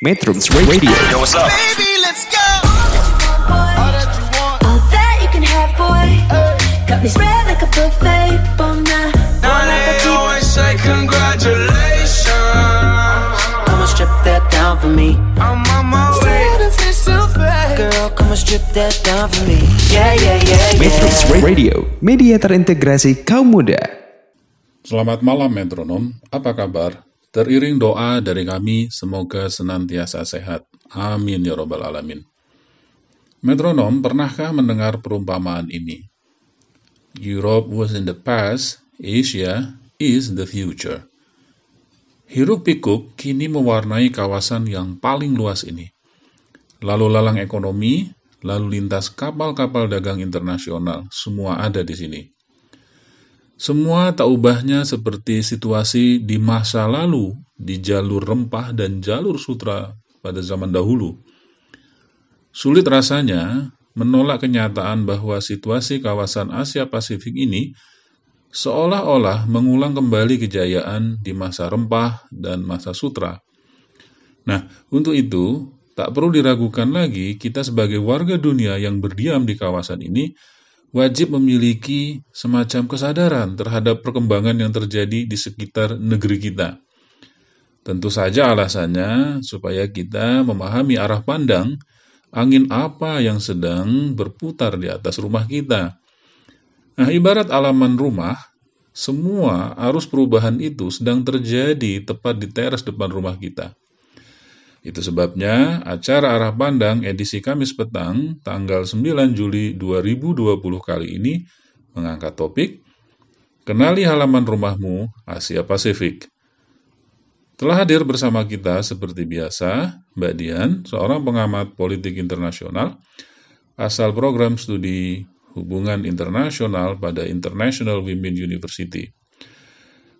Metrums Radio. Yo, what's up? Baby, let's go. All that you want. All that you can have, boy. Got me spread like a buffet. Bon night, Now bon they appetit. always say congratulations. Come and strip that down for me. I'm on my way. Girl, come and strip that down for me. Yeah, yeah, yeah, Metrums yeah. Radio, media terintegrasi kaum muda. Selamat malam metronom, apa kabar? Teriring doa dari kami, semoga senantiasa sehat. Amin ya robbal alamin. Metronom, pernahkah mendengar perumpamaan ini? Europe was in the past, Asia is the future. Hiruk pikuk kini mewarnai kawasan yang paling luas ini. Lalu lalang ekonomi, lalu lintas kapal-kapal dagang internasional, semua ada di sini. Semua tak ubahnya seperti situasi di masa lalu di jalur rempah dan jalur sutra pada zaman dahulu. Sulit rasanya menolak kenyataan bahwa situasi kawasan Asia Pasifik ini seolah-olah mengulang kembali kejayaan di masa rempah dan masa sutra. Nah, untuk itu, tak perlu diragukan lagi kita sebagai warga dunia yang berdiam di kawasan ini wajib memiliki semacam kesadaran terhadap perkembangan yang terjadi di sekitar negeri kita. Tentu saja alasannya supaya kita memahami arah pandang angin apa yang sedang berputar di atas rumah kita. Nah, ibarat alaman rumah, semua arus perubahan itu sedang terjadi tepat di teras depan rumah kita. Itu sebabnya acara Arah Pandang edisi Kamis petang tanggal 9 Juli 2020 kali ini mengangkat topik Kenali halaman rumahmu Asia Pasifik. Telah hadir bersama kita seperti biasa Mbak Dian, seorang pengamat politik internasional asal program studi hubungan internasional pada International Women University.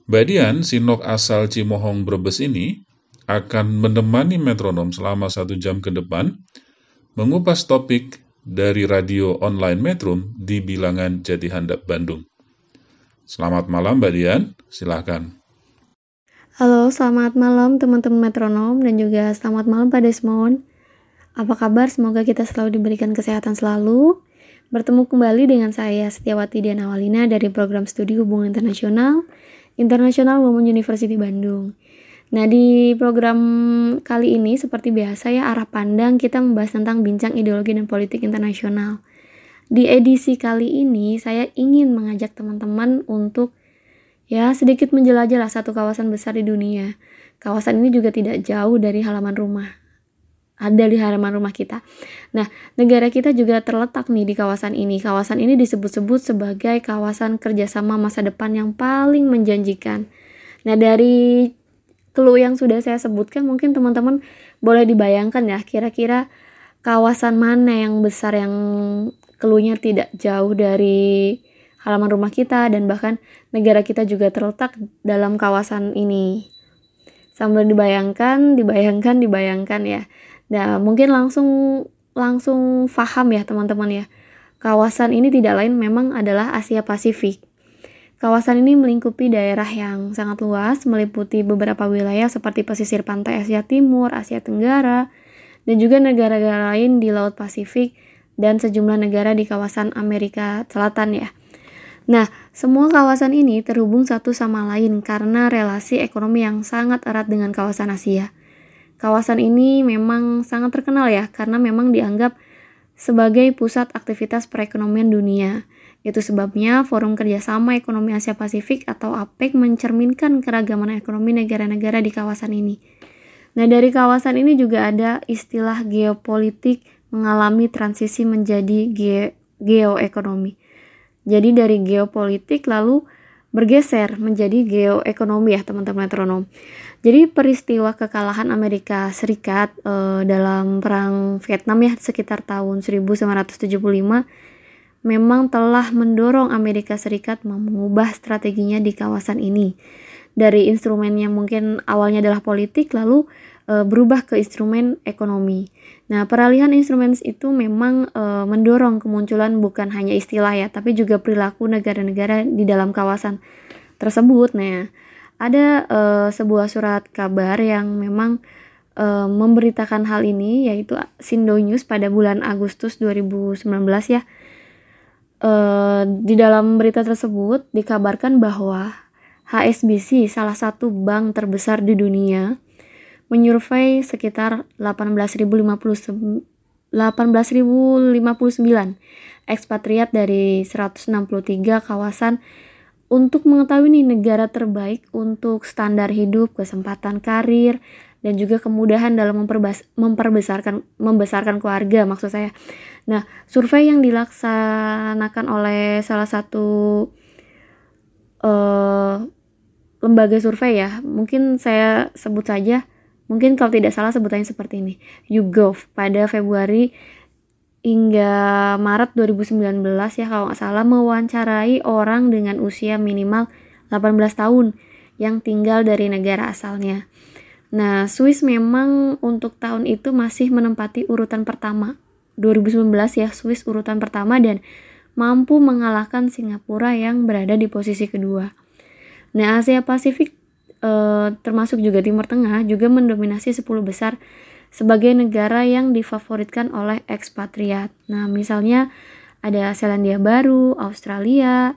Mbak Dian, sinok asal Cimohong Brebes ini akan menemani metronom selama satu jam ke depan, mengupas topik dari radio online Metrum di bilangan Jati Handap Bandung. Selamat malam Mbak Dian, silakan. Halo, selamat malam teman-teman metronom dan juga selamat malam Pak Desmond. Apa kabar? Semoga kita selalu diberikan kesehatan selalu. Bertemu kembali dengan saya Setiawati Diana Walina dari program studi hubungan internasional International Women University Bandung. Nah, di program kali ini seperti biasa ya arah pandang kita membahas tentang bincang ideologi dan politik internasional. Di edisi kali ini saya ingin mengajak teman-teman untuk ya sedikit menjelajah lah satu kawasan besar di dunia. Kawasan ini juga tidak jauh dari halaman rumah. Ada di halaman rumah kita. Nah, negara kita juga terletak nih di kawasan ini. Kawasan ini disebut-sebut sebagai kawasan kerjasama masa depan yang paling menjanjikan. Nah, dari clue yang sudah saya sebutkan mungkin teman-teman boleh dibayangkan ya kira-kira kawasan mana yang besar yang clue-nya tidak jauh dari halaman rumah kita dan bahkan negara kita juga terletak dalam kawasan ini. Sambil dibayangkan, dibayangkan, dibayangkan ya. Nah, mungkin langsung langsung paham ya teman-teman ya. Kawasan ini tidak lain memang adalah Asia Pasifik. Kawasan ini melingkupi daerah yang sangat luas, meliputi beberapa wilayah seperti pesisir pantai Asia Timur, Asia Tenggara, dan juga negara-negara lain di Laut Pasifik dan sejumlah negara di kawasan Amerika Selatan ya. Nah, semua kawasan ini terhubung satu sama lain karena relasi ekonomi yang sangat erat dengan kawasan Asia. Kawasan ini memang sangat terkenal ya karena memang dianggap sebagai pusat aktivitas perekonomian dunia. Itu sebabnya Forum Kerjasama Ekonomi Asia Pasifik atau APEC mencerminkan keragaman ekonomi negara-negara di kawasan ini. Nah, dari kawasan ini juga ada istilah geopolitik mengalami transisi menjadi ge geoekonomi. Jadi dari geopolitik lalu bergeser menjadi geoekonomi ya teman-teman metronom. Jadi peristiwa kekalahan Amerika Serikat eh, dalam perang Vietnam ya sekitar tahun 1975 memang telah mendorong Amerika Serikat mengubah strateginya di kawasan ini. Dari instrumen yang mungkin awalnya adalah politik lalu e, berubah ke instrumen ekonomi. Nah, peralihan instrumen itu memang e, mendorong kemunculan bukan hanya istilah ya, tapi juga perilaku negara-negara di dalam kawasan tersebut. Nah, ada e, sebuah surat kabar yang memang uh, memberitakan hal ini yaitu Sindo News pada bulan Agustus 2019 ya. Uh, di dalam berita tersebut dikabarkan bahwa HSBC, salah satu bank terbesar di dunia, menyurvei sekitar 18.059 ekspatriat dari 163 kawasan untuk mengetahui nih negara terbaik untuk standar hidup, kesempatan karir, dan juga kemudahan dalam memperbesarkan membesarkan keluarga maksud saya. Nah, survei yang dilaksanakan oleh salah satu uh, lembaga survei ya, mungkin saya sebut saja, mungkin kalau tidak salah sebutannya seperti ini, YouGov pada Februari hingga Maret 2019 ya kalau nggak salah mewawancarai orang dengan usia minimal 18 tahun yang tinggal dari negara asalnya. Nah, Swiss memang untuk tahun itu masih menempati urutan pertama. 2019 ya, Swiss urutan pertama dan mampu mengalahkan Singapura yang berada di posisi kedua. Nah, Asia Pasifik eh, termasuk juga Timur Tengah juga mendominasi 10 besar sebagai negara yang difavoritkan oleh ekspatriat. Nah, misalnya ada Selandia Baru, Australia,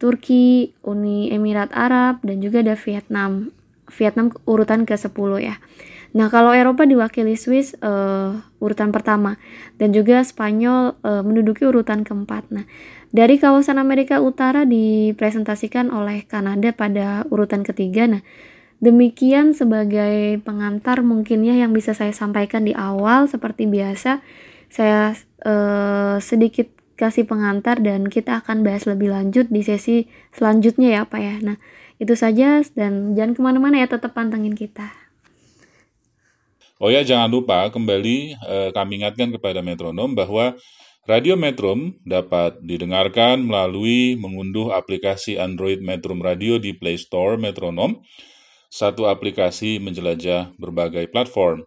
Turki, Uni Emirat Arab, dan juga ada Vietnam. Vietnam urutan ke-10 ya. Nah, kalau Eropa diwakili Swiss uh, urutan pertama dan juga Spanyol uh, menduduki urutan keempat. Nah, dari kawasan Amerika Utara dipresentasikan oleh Kanada pada urutan ketiga. Nah, Demikian sebagai pengantar mungkinnya yang bisa saya sampaikan di awal seperti biasa. Saya eh, sedikit kasih pengantar dan kita akan bahas lebih lanjut di sesi selanjutnya ya Pak ya. Nah itu saja dan jangan ke mana-mana ya tetap pantengin kita. Oh ya jangan lupa kembali eh, kami ingatkan kepada metronom bahwa Radio Metrum dapat didengarkan melalui mengunduh aplikasi Android Metrum Radio di Play Store Metronom satu aplikasi menjelajah berbagai platform.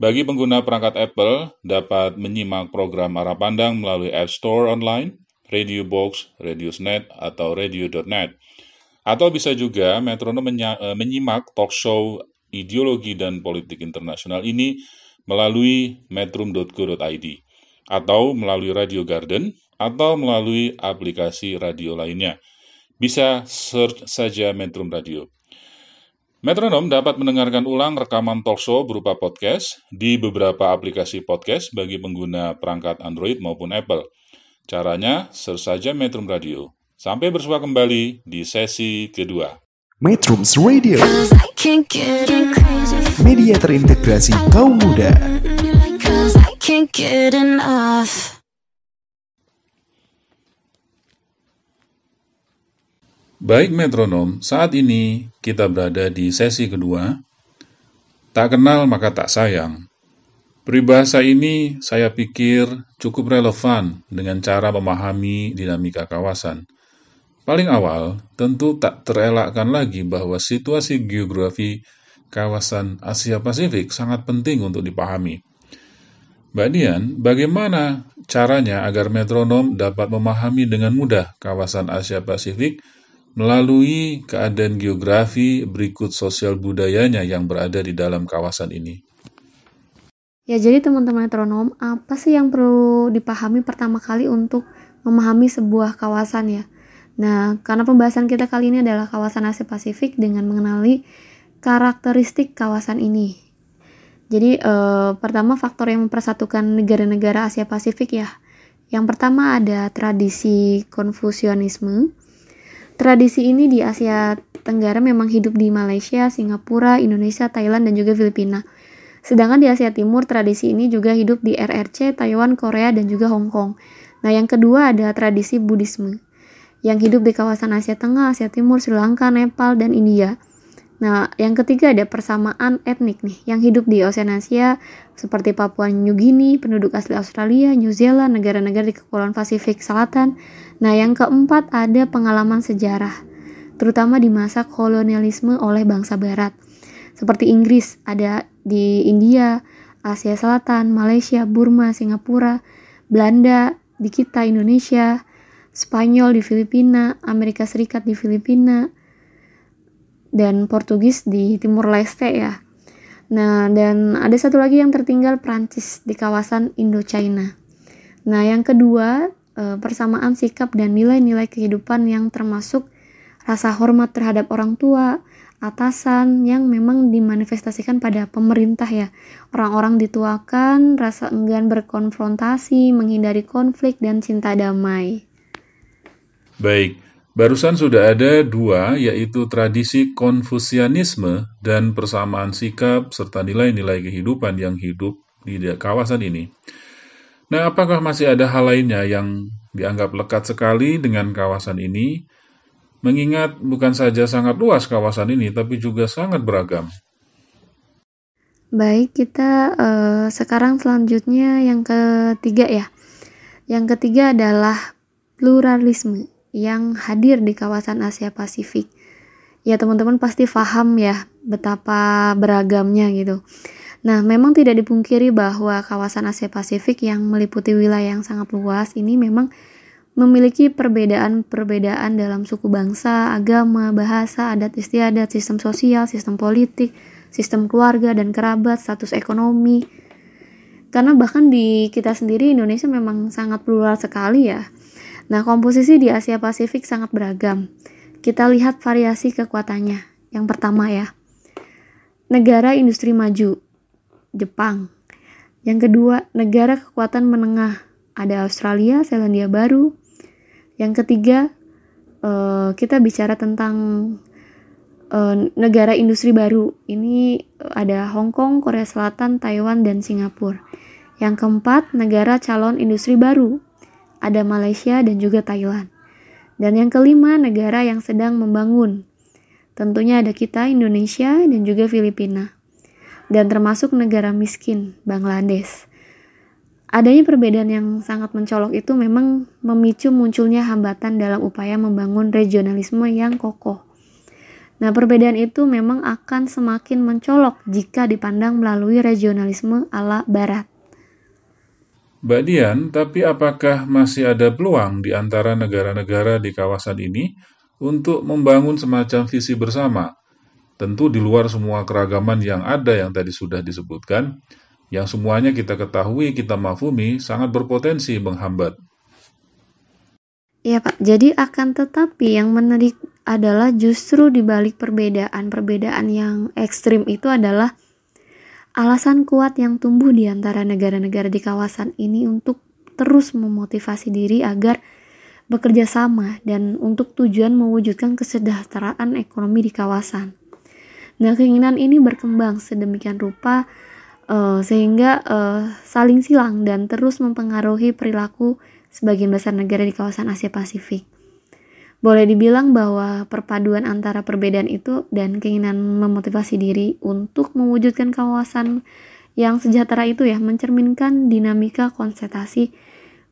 Bagi pengguna perangkat Apple, dapat menyimak program arah pandang melalui App Store online, Radio Box, Radiosnet, atau Radio.net. Atau bisa juga metronom eh, menyimak talk show ideologi dan politik internasional ini melalui metrum.co.id atau melalui Radio Garden atau melalui aplikasi radio lainnya. Bisa search saja Metrum Radio. Metronom dapat mendengarkan ulang rekaman talkshow berupa podcast di beberapa aplikasi podcast bagi pengguna perangkat Android maupun Apple. Caranya, search saja Metrum Radio. Sampai bersua kembali di sesi kedua. Metrums Radio Media terintegrasi kaum muda Baik metronom, saat ini kita berada di sesi kedua. Tak kenal maka tak sayang. Peribahasa ini saya pikir cukup relevan dengan cara memahami dinamika kawasan. Paling awal, tentu tak terelakkan lagi bahwa situasi geografi kawasan Asia Pasifik sangat penting untuk dipahami. Mbak Dian, bagaimana caranya agar metronom dapat memahami dengan mudah kawasan Asia Pasifik melalui keadaan geografi berikut sosial budayanya yang berada di dalam kawasan ini. Ya, jadi teman-teman metronom, apa sih yang perlu dipahami pertama kali untuk memahami sebuah kawasan ya? Nah, karena pembahasan kita kali ini adalah kawasan Asia Pasifik dengan mengenali karakteristik kawasan ini. Jadi, eh, pertama faktor yang mempersatukan negara-negara Asia Pasifik ya. Yang pertama ada tradisi Konfusianisme, Tradisi ini di Asia Tenggara memang hidup di Malaysia, Singapura, Indonesia, Thailand, dan juga Filipina. Sedangkan di Asia Timur, tradisi ini juga hidup di RRC, Taiwan, Korea, dan juga Hong Kong. Nah, yang kedua ada tradisi Buddhisme, yang hidup di kawasan Asia Tengah, Asia Timur, Sri Lanka, Nepal, dan India. Nah, yang ketiga ada persamaan etnik nih, yang hidup di Oseanasia seperti Papua New Guinea, penduduk asli Australia, New Zealand, negara-negara di Kepulauan Pasifik Selatan. Nah, yang keempat ada pengalaman sejarah, terutama di masa kolonialisme oleh bangsa barat. Seperti Inggris, ada di India, Asia Selatan, Malaysia, Burma, Singapura, Belanda, di kita Indonesia, Spanyol di Filipina, Amerika Serikat di Filipina, dan Portugis di Timur Leste ya. Nah, dan ada satu lagi yang tertinggal Prancis di kawasan Indochina. Nah, yang kedua, eh, persamaan sikap dan nilai-nilai kehidupan yang termasuk rasa hormat terhadap orang tua, atasan yang memang dimanifestasikan pada pemerintah ya. Orang-orang dituakan, rasa enggan berkonfrontasi, menghindari konflik, dan cinta damai. Baik, barusan sudah ada dua, yaitu tradisi konfusianisme dan persamaan sikap serta nilai-nilai kehidupan yang hidup di kawasan ini. Nah, apakah masih ada hal lainnya yang dianggap lekat sekali dengan kawasan ini? Mengingat bukan saja sangat luas kawasan ini, tapi juga sangat beragam. Baik, kita uh, sekarang selanjutnya yang ketiga ya. Yang ketiga adalah pluralisme yang hadir di kawasan Asia Pasifik. Ya, teman-teman pasti paham ya betapa beragamnya gitu. Nah, memang tidak dipungkiri bahwa kawasan Asia Pasifik yang meliputi wilayah yang sangat luas ini memang memiliki perbedaan-perbedaan dalam suku bangsa, agama, bahasa, adat istiadat, sistem sosial, sistem politik, sistem keluarga dan kerabat, status ekonomi. Karena bahkan di kita sendiri Indonesia memang sangat plural sekali ya. Nah, komposisi di Asia Pasifik sangat beragam. Kita lihat variasi kekuatannya. Yang pertama ya, negara industri maju, Jepang. Yang kedua, negara kekuatan menengah, ada Australia, Selandia Baru, yang ketiga, uh, kita bicara tentang uh, negara industri baru. Ini ada Hong Kong, Korea Selatan, Taiwan, dan Singapura. Yang keempat, negara calon industri baru. Ada Malaysia dan juga Thailand. Dan yang kelima, negara yang sedang membangun. Tentunya ada kita, Indonesia, dan juga Filipina. Dan termasuk negara miskin, Bangladesh. Adanya perbedaan yang sangat mencolok itu memang memicu munculnya hambatan dalam upaya membangun regionalisme yang kokoh. Nah, perbedaan itu memang akan semakin mencolok jika dipandang melalui regionalisme ala barat. Mbak Dian, tapi apakah masih ada peluang di antara negara-negara di kawasan ini untuk membangun semacam visi bersama? Tentu di luar semua keragaman yang ada yang tadi sudah disebutkan, yang semuanya kita ketahui, kita mafumi, sangat berpotensi menghambat. Iya Pak, jadi akan tetapi yang menarik adalah justru di balik perbedaan-perbedaan yang ekstrim itu adalah alasan kuat yang tumbuh di antara negara-negara di kawasan ini untuk terus memotivasi diri agar bekerja sama dan untuk tujuan mewujudkan kesejahteraan ekonomi di kawasan. Nah, keinginan ini berkembang sedemikian rupa uh, sehingga uh, saling silang dan terus mempengaruhi perilaku sebagian besar negara di kawasan Asia Pasifik. Boleh dibilang bahwa perpaduan antara perbedaan itu dan keinginan memotivasi diri untuk mewujudkan kawasan yang sejahtera itu ya mencerminkan dinamika konsentrasi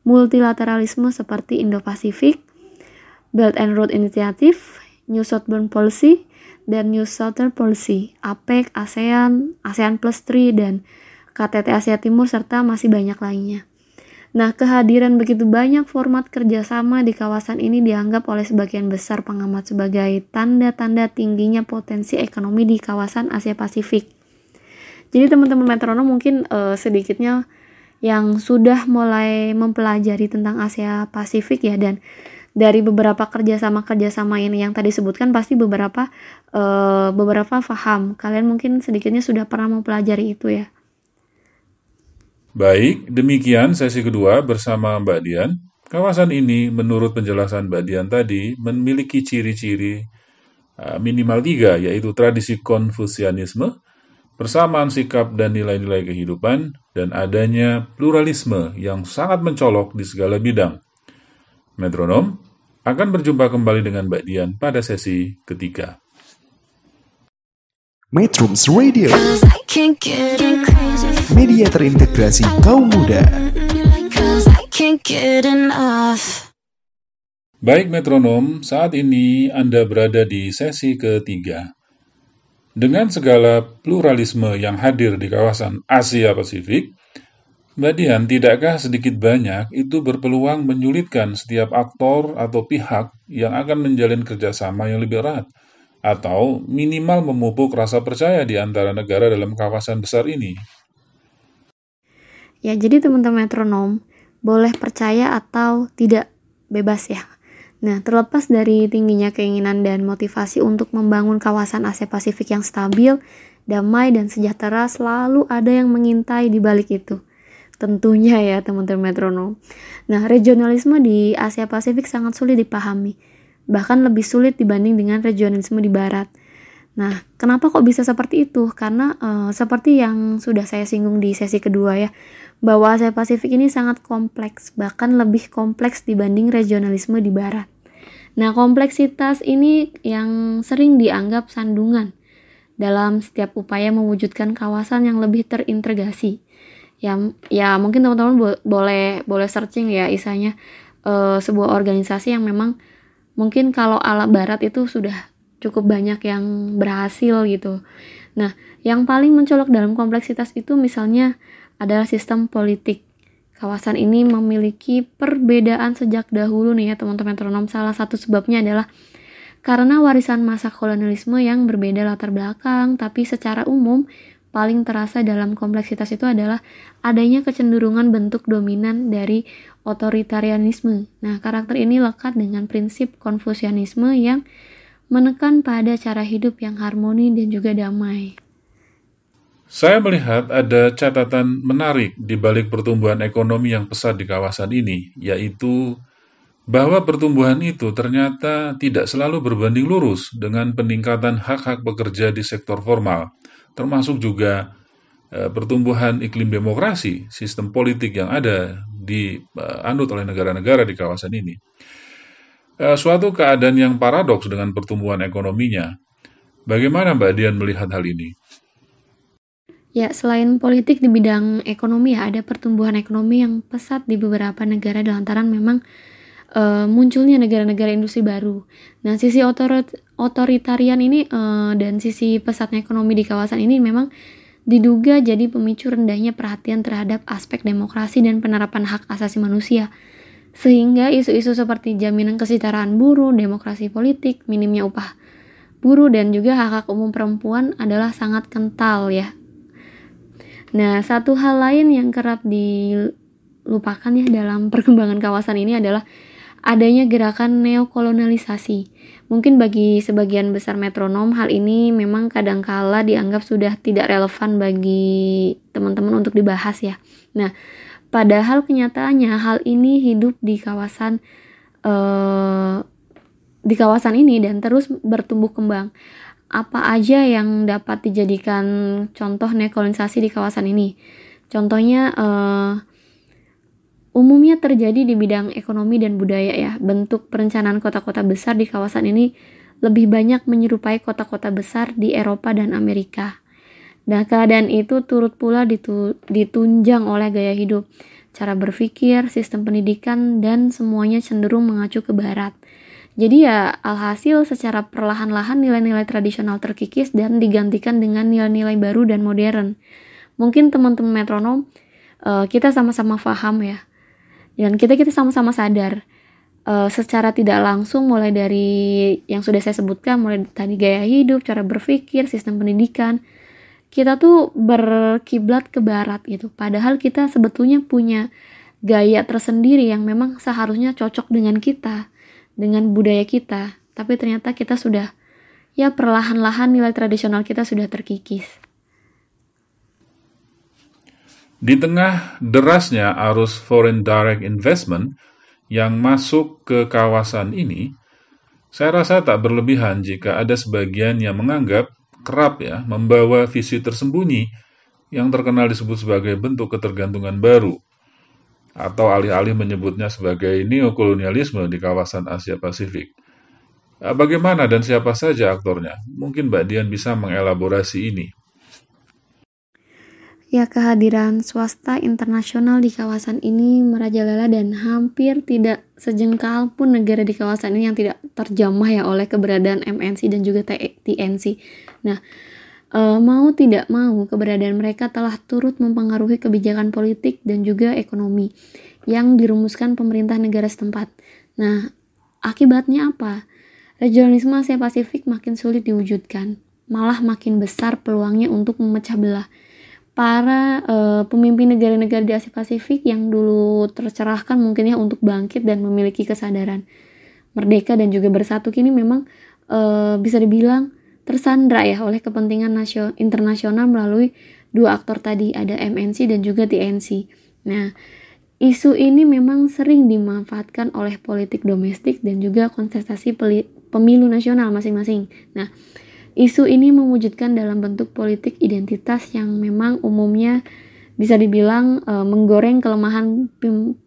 multilateralisme seperti Indo-Pasifik, Belt and Road Initiative, New Southern Policy, dan New Southern Policy, APEC, ASEAN, ASEAN Plus 3, dan KTT Asia Timur, serta masih banyak lainnya. Nah, kehadiran begitu banyak format kerjasama di kawasan ini dianggap oleh sebagian besar pengamat sebagai tanda-tanda tingginya potensi ekonomi di kawasan Asia Pasifik. Jadi teman-teman metronom mungkin uh, sedikitnya yang sudah mulai mempelajari tentang Asia Pasifik ya dan dari beberapa kerjasama-kerjasama ini yang tadi sebutkan pasti beberapa uh, beberapa paham. Kalian mungkin sedikitnya sudah pernah mempelajari itu ya. Baik, demikian sesi kedua bersama Mbak Dian. Kawasan ini menurut penjelasan Mbak Dian tadi memiliki ciri-ciri uh, minimal tiga, yaitu tradisi konfusianisme, persamaan sikap dan nilai-nilai kehidupan, dan adanya pluralisme yang sangat mencolok di segala bidang. Metronom akan berjumpa kembali dengan Mbak Dian pada sesi ketiga. Metrums Radio Media terintegrasi kaum muda Baik metronom, saat ini Anda berada di sesi ketiga. Dengan segala pluralisme yang hadir di kawasan Asia Pasifik, Mbak Dian, tidakkah sedikit banyak itu berpeluang menyulitkan setiap aktor atau pihak yang akan menjalin kerjasama yang lebih erat? atau minimal memupuk rasa percaya di antara negara dalam kawasan besar ini? Ya, jadi teman-teman metronom boleh percaya atau tidak bebas ya. Nah, terlepas dari tingginya keinginan dan motivasi untuk membangun kawasan Asia Pasifik yang stabil, damai, dan sejahtera, selalu ada yang mengintai di balik itu. Tentunya ya teman-teman metronom. Nah, regionalisme di Asia Pasifik sangat sulit dipahami. Bahkan lebih sulit dibanding dengan regionalisme di Barat. Nah, kenapa kok bisa seperti itu? Karena uh, seperti yang sudah saya singgung di sesi kedua ya, bahwa Asia Pasifik ini sangat kompleks, bahkan lebih kompleks dibanding regionalisme di barat. Nah, kompleksitas ini yang sering dianggap sandungan dalam setiap upaya mewujudkan kawasan yang lebih terintegrasi. Ya, ya mungkin teman-teman bo boleh boleh searching ya isanya uh, sebuah organisasi yang memang mungkin kalau ala barat itu sudah cukup banyak yang berhasil gitu. Nah, yang paling mencolok dalam kompleksitas itu misalnya adalah sistem politik. Kawasan ini memiliki perbedaan sejak dahulu nih ya teman-teman metronom. Salah satu sebabnya adalah karena warisan masa kolonialisme yang berbeda latar belakang, tapi secara umum paling terasa dalam kompleksitas itu adalah adanya kecenderungan bentuk dominan dari otoritarianisme. Nah, karakter ini lekat dengan prinsip konfusianisme yang menekan pada cara hidup yang harmoni dan juga damai. Saya melihat ada catatan menarik di balik pertumbuhan ekonomi yang pesat di kawasan ini, yaitu bahwa pertumbuhan itu ternyata tidak selalu berbanding lurus dengan peningkatan hak-hak pekerja di sektor formal, termasuk juga eh, pertumbuhan iklim demokrasi, sistem politik yang ada di eh, anut oleh negara-negara di kawasan ini. Eh, suatu keadaan yang paradoks dengan pertumbuhan ekonominya. Bagaimana Mbak Dian melihat hal ini? Ya, selain politik di bidang ekonomi ya, ada pertumbuhan ekonomi yang pesat di beberapa negara lantaran memang uh, munculnya negara-negara industri baru. Nah, sisi otorit otoritarian ini uh, dan sisi pesatnya ekonomi di kawasan ini memang diduga jadi pemicu rendahnya perhatian terhadap aspek demokrasi dan penerapan hak asasi manusia. Sehingga isu-isu seperti jaminan kesetaraan buruh, demokrasi politik, minimnya upah buruh dan juga hak-hak umum perempuan adalah sangat kental ya Nah, satu hal lain yang kerap dilupakan ya dalam perkembangan kawasan ini adalah adanya gerakan neokolonialisasi. Mungkin bagi sebagian besar metronom hal ini memang kadangkala dianggap sudah tidak relevan bagi teman-teman untuk dibahas ya. Nah, padahal kenyataannya hal ini hidup di kawasan uh, di kawasan ini dan terus bertumbuh kembang apa aja yang dapat dijadikan contoh nekolonisasi di kawasan ini. Contohnya uh, umumnya terjadi di bidang ekonomi dan budaya ya. Bentuk perencanaan kota-kota besar di kawasan ini lebih banyak menyerupai kota-kota besar di Eropa dan Amerika. Dan keadaan itu turut pula ditu ditunjang oleh gaya hidup, cara berpikir, sistem pendidikan, dan semuanya cenderung mengacu ke barat. Jadi ya alhasil secara perlahan-lahan nilai-nilai tradisional terkikis dan digantikan dengan nilai-nilai baru dan modern. Mungkin teman-teman metronom uh, kita sama-sama paham ya. Dan kita kita sama-sama sadar uh, secara tidak langsung mulai dari yang sudah saya sebutkan mulai tadi gaya hidup, cara berpikir, sistem pendidikan kita tuh berkiblat ke barat gitu. Padahal kita sebetulnya punya gaya tersendiri yang memang seharusnya cocok dengan kita dengan budaya kita, tapi ternyata kita sudah ya perlahan-lahan nilai tradisional kita sudah terkikis. Di tengah derasnya arus foreign direct investment yang masuk ke kawasan ini, saya rasa tak berlebihan jika ada sebagian yang menganggap kerap ya membawa visi tersembunyi yang terkenal disebut sebagai bentuk ketergantungan baru atau alih-alih menyebutnya sebagai neokolonialisme di kawasan Asia Pasifik. Eh, bagaimana dan siapa saja aktornya? Mungkin Mbak Dian bisa mengelaborasi ini. Ya, kehadiran swasta internasional di kawasan ini merajalela dan hampir tidak sejengkal pun negara di kawasan ini yang tidak terjamah ya oleh keberadaan MNC dan juga TNC. Nah, e, mau tidak mau keberadaan mereka telah turut mempengaruhi kebijakan politik dan juga ekonomi yang dirumuskan pemerintah negara setempat. Nah, akibatnya apa? regionalisme Asia Pasifik makin sulit diwujudkan, malah makin besar peluangnya untuk memecah belah. Para uh, pemimpin negara-negara di Asia Pasifik yang dulu tercerahkan mungkin ya untuk bangkit dan memiliki kesadaran merdeka dan juga bersatu kini memang uh, bisa dibilang tersandra ya oleh kepentingan nasional internasional melalui dua aktor tadi ada MNC dan juga TNC. Nah, Isu ini memang sering dimanfaatkan oleh politik domestik dan juga kontestasi pemilu nasional masing-masing. Nah, isu ini mewujudkan dalam bentuk politik identitas yang memang umumnya bisa dibilang e, menggoreng kelemahan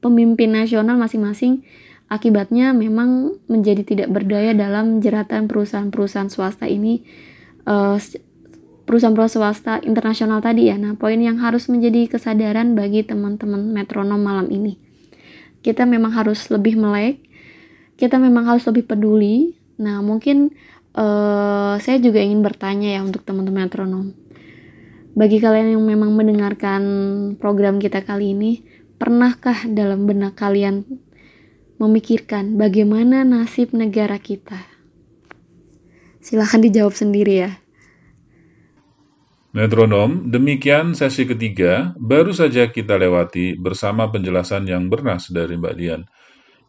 pemimpin nasional masing-masing. Akibatnya memang menjadi tidak berdaya dalam jeratan perusahaan-perusahaan swasta ini e, perusahaan-perusahaan swasta internasional tadi ya. Nah, poin yang harus menjadi kesadaran bagi teman-teman metronom malam ini. Kita memang harus lebih melek, kita memang harus lebih peduli. Nah, mungkin uh, saya juga ingin bertanya ya untuk teman-teman metronom. Bagi kalian yang memang mendengarkan program kita kali ini, pernahkah dalam benak kalian memikirkan bagaimana nasib negara kita? Silahkan dijawab sendiri ya. Metronom, demikian sesi ketiga baru saja kita lewati bersama penjelasan yang bernas dari Mbak Dian.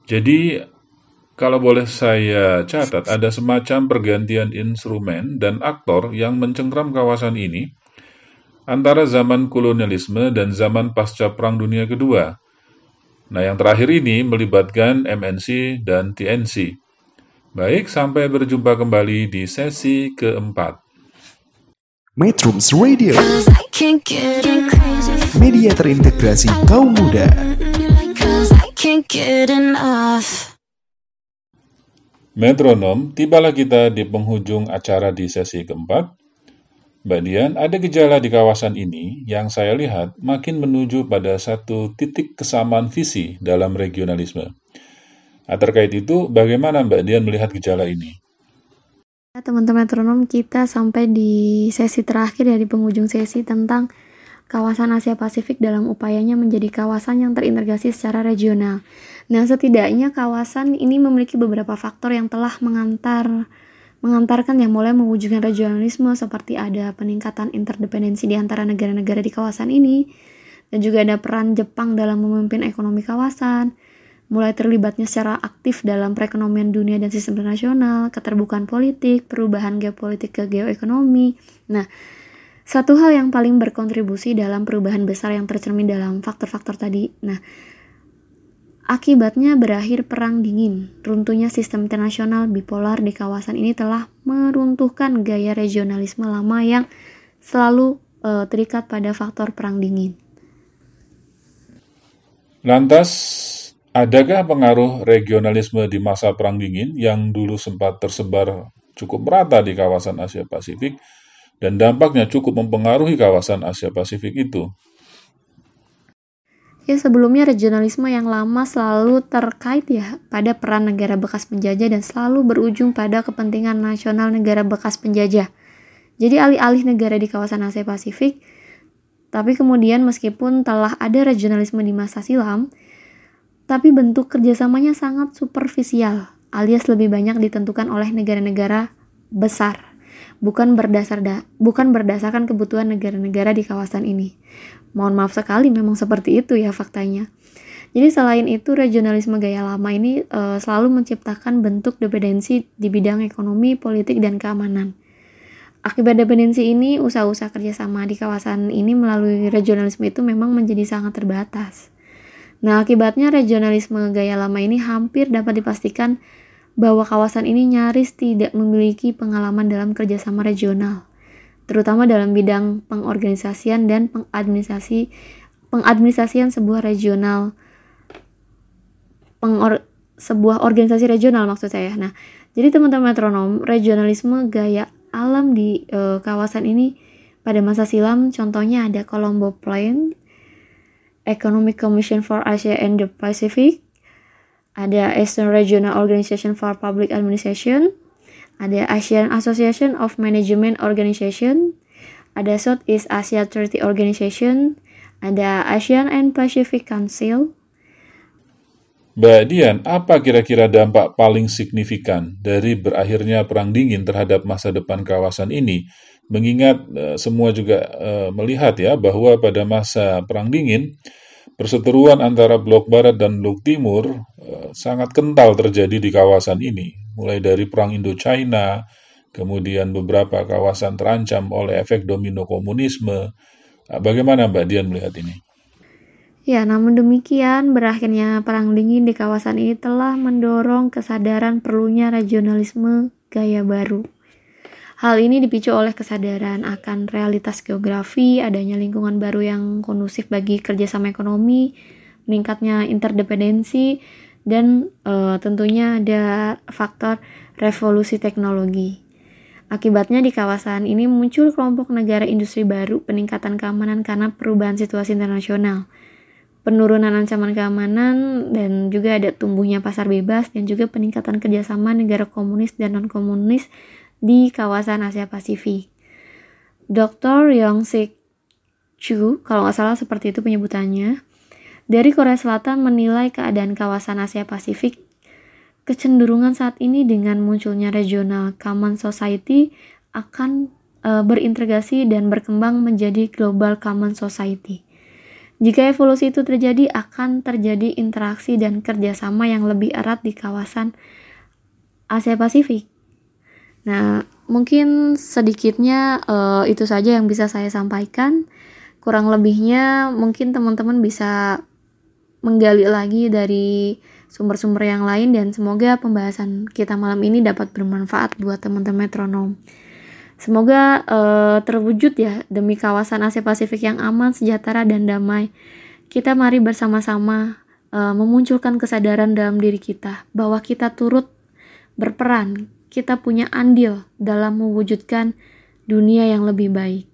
Jadi, kalau boleh saya catat, ada semacam pergantian instrumen dan aktor yang mencengkram kawasan ini antara zaman kolonialisme dan zaman pasca Perang Dunia Kedua. Nah, yang terakhir ini melibatkan MNC dan TNC. Baik, sampai berjumpa kembali di sesi keempat. Metrums Radio Media terintegrasi kaum muda Metronom, tibalah kita di penghujung acara di sesi keempat. Mbak Dian, ada gejala di kawasan ini yang saya lihat makin menuju pada satu titik kesamaan visi dalam regionalisme. Nah, terkait itu, bagaimana Mbak Dian melihat gejala ini? Teman-teman metronom kita sampai di sesi terakhir ya di penghujung sesi tentang kawasan Asia Pasifik dalam upayanya menjadi kawasan yang terintegrasi secara regional. Nah, setidaknya kawasan ini memiliki beberapa faktor yang telah mengantar mengantarkan yang mulai mewujudkan regionalisme seperti ada peningkatan interdependensi di antara negara-negara di kawasan ini dan juga ada peran Jepang dalam memimpin ekonomi kawasan, mulai terlibatnya secara aktif dalam perekonomian dunia dan sistem internasional, keterbukaan politik, perubahan geopolitik ke geoekonomi. Nah, satu hal yang paling berkontribusi dalam perubahan besar yang tercermin dalam faktor-faktor tadi. Nah, akibatnya berakhir perang dingin. Runtuhnya sistem internasional bipolar di kawasan ini telah meruntuhkan gaya regionalisme lama yang selalu uh, terikat pada faktor perang dingin. Lantas, Adakah pengaruh regionalisme di masa Perang Dingin yang dulu sempat tersebar cukup merata di kawasan Asia Pasifik dan dampaknya cukup mempengaruhi kawasan Asia Pasifik itu? Ya sebelumnya regionalisme yang lama selalu terkait ya pada peran negara bekas penjajah dan selalu berujung pada kepentingan nasional negara bekas penjajah. Jadi alih-alih negara di kawasan Asia Pasifik, tapi kemudian meskipun telah ada regionalisme di masa silam, tapi bentuk kerjasamanya sangat superficial, alias lebih banyak ditentukan oleh negara-negara besar, bukan berdasar da bukan berdasarkan kebutuhan negara-negara di kawasan ini. Mohon maaf sekali, memang seperti itu ya faktanya. Jadi selain itu regionalisme gaya lama ini e, selalu menciptakan bentuk dependensi di bidang ekonomi, politik, dan keamanan. Akibat dependensi ini, usaha-usaha kerjasama di kawasan ini melalui regionalisme itu memang menjadi sangat terbatas. Nah, akibatnya regionalisme gaya lama ini hampir dapat dipastikan bahwa kawasan ini nyaris tidak memiliki pengalaman dalam kerjasama regional, terutama dalam bidang pengorganisasian dan pengadministrasi pengadministrasian sebuah regional pengor, sebuah organisasi regional maksud saya. Nah, jadi teman-teman metronom, regionalisme gaya alam di e, kawasan ini pada masa silam contohnya ada Colombo Plain, Economic Commission for Asia and the Pacific, ada Eastern Regional Organization for Public Administration, ada Asian Association of Management Organization, ada Southeast Asia Treaty Organization, ada Asian and Pacific Council, Mbak Dian, apa kira-kira dampak paling signifikan dari berakhirnya Perang Dingin terhadap masa depan kawasan ini? Mengingat eh, semua juga eh, melihat ya bahwa pada masa Perang Dingin, perseteruan antara Blok Barat dan Blok Timur eh, sangat kental terjadi di kawasan ini. Mulai dari Perang Indo-China, kemudian beberapa kawasan terancam oleh efek domino komunisme. Nah, Bagaimana Mbak Dian melihat ini? Ya, namun demikian, berakhirnya Perang Dingin di kawasan ini telah mendorong kesadaran perlunya regionalisme gaya baru. Hal ini dipicu oleh kesadaran akan realitas geografi, adanya lingkungan baru yang kondusif bagi kerjasama ekonomi, meningkatnya interdependensi, dan eh, tentunya ada faktor revolusi teknologi. Akibatnya di kawasan ini muncul kelompok negara industri baru, peningkatan keamanan karena perubahan situasi internasional penurunan ancaman keamanan dan juga ada tumbuhnya pasar bebas dan juga peningkatan kerjasama negara komunis dan non komunis di kawasan Asia Pasifik. Dr. Yong Sik Chu, kalau nggak salah seperti itu penyebutannya, dari Korea Selatan menilai keadaan kawasan Asia Pasifik kecenderungan saat ini dengan munculnya regional common society akan e, berintegrasi dan berkembang menjadi global common society. Jika evolusi itu terjadi, akan terjadi interaksi dan kerjasama yang lebih erat di kawasan Asia Pasifik. Nah, mungkin sedikitnya uh, itu saja yang bisa saya sampaikan. Kurang lebihnya mungkin teman-teman bisa menggali lagi dari sumber-sumber yang lain dan semoga pembahasan kita malam ini dapat bermanfaat buat teman-teman metronom. Semoga uh, terwujud ya demi kawasan Asia Pasifik yang aman, sejahtera, dan damai. Kita mari bersama-sama uh, memunculkan kesadaran dalam diri kita bahwa kita turut berperan, kita punya andil dalam mewujudkan dunia yang lebih baik.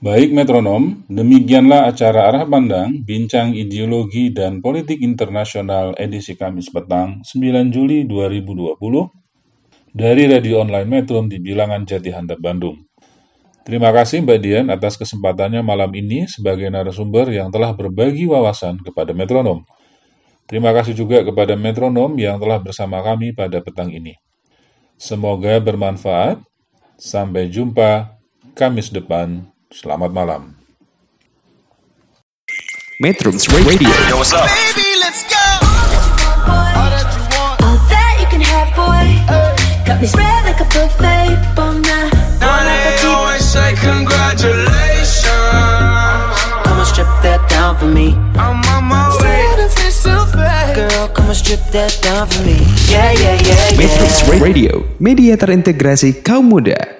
Baik metronom, demikianlah acara Arah Pandang, Bincang Ideologi dan Politik Internasional edisi Kamis petang 9 Juli 2020 dari radio online Metrum di Bilangan Jati Handap Bandung. Terima kasih Mbak Dian atas kesempatannya malam ini sebagai narasumber yang telah berbagi wawasan kepada metronom. Terima kasih juga kepada metronom yang telah bersama kami pada petang ini. Semoga bermanfaat. Sampai jumpa Kamis depan. Selamat malam. Metrums Radio Yo, what's up? Baby, let's go. All that you want. All that you can have, boy. Got me spread like a buffet, bon. Now they always say congratulations. Come and strip that down for me. I'm on my way. Girl, come and strip that down for me. Yeah, yeah, yeah, yeah. Metrums Radio Media terintegrasi kaum muda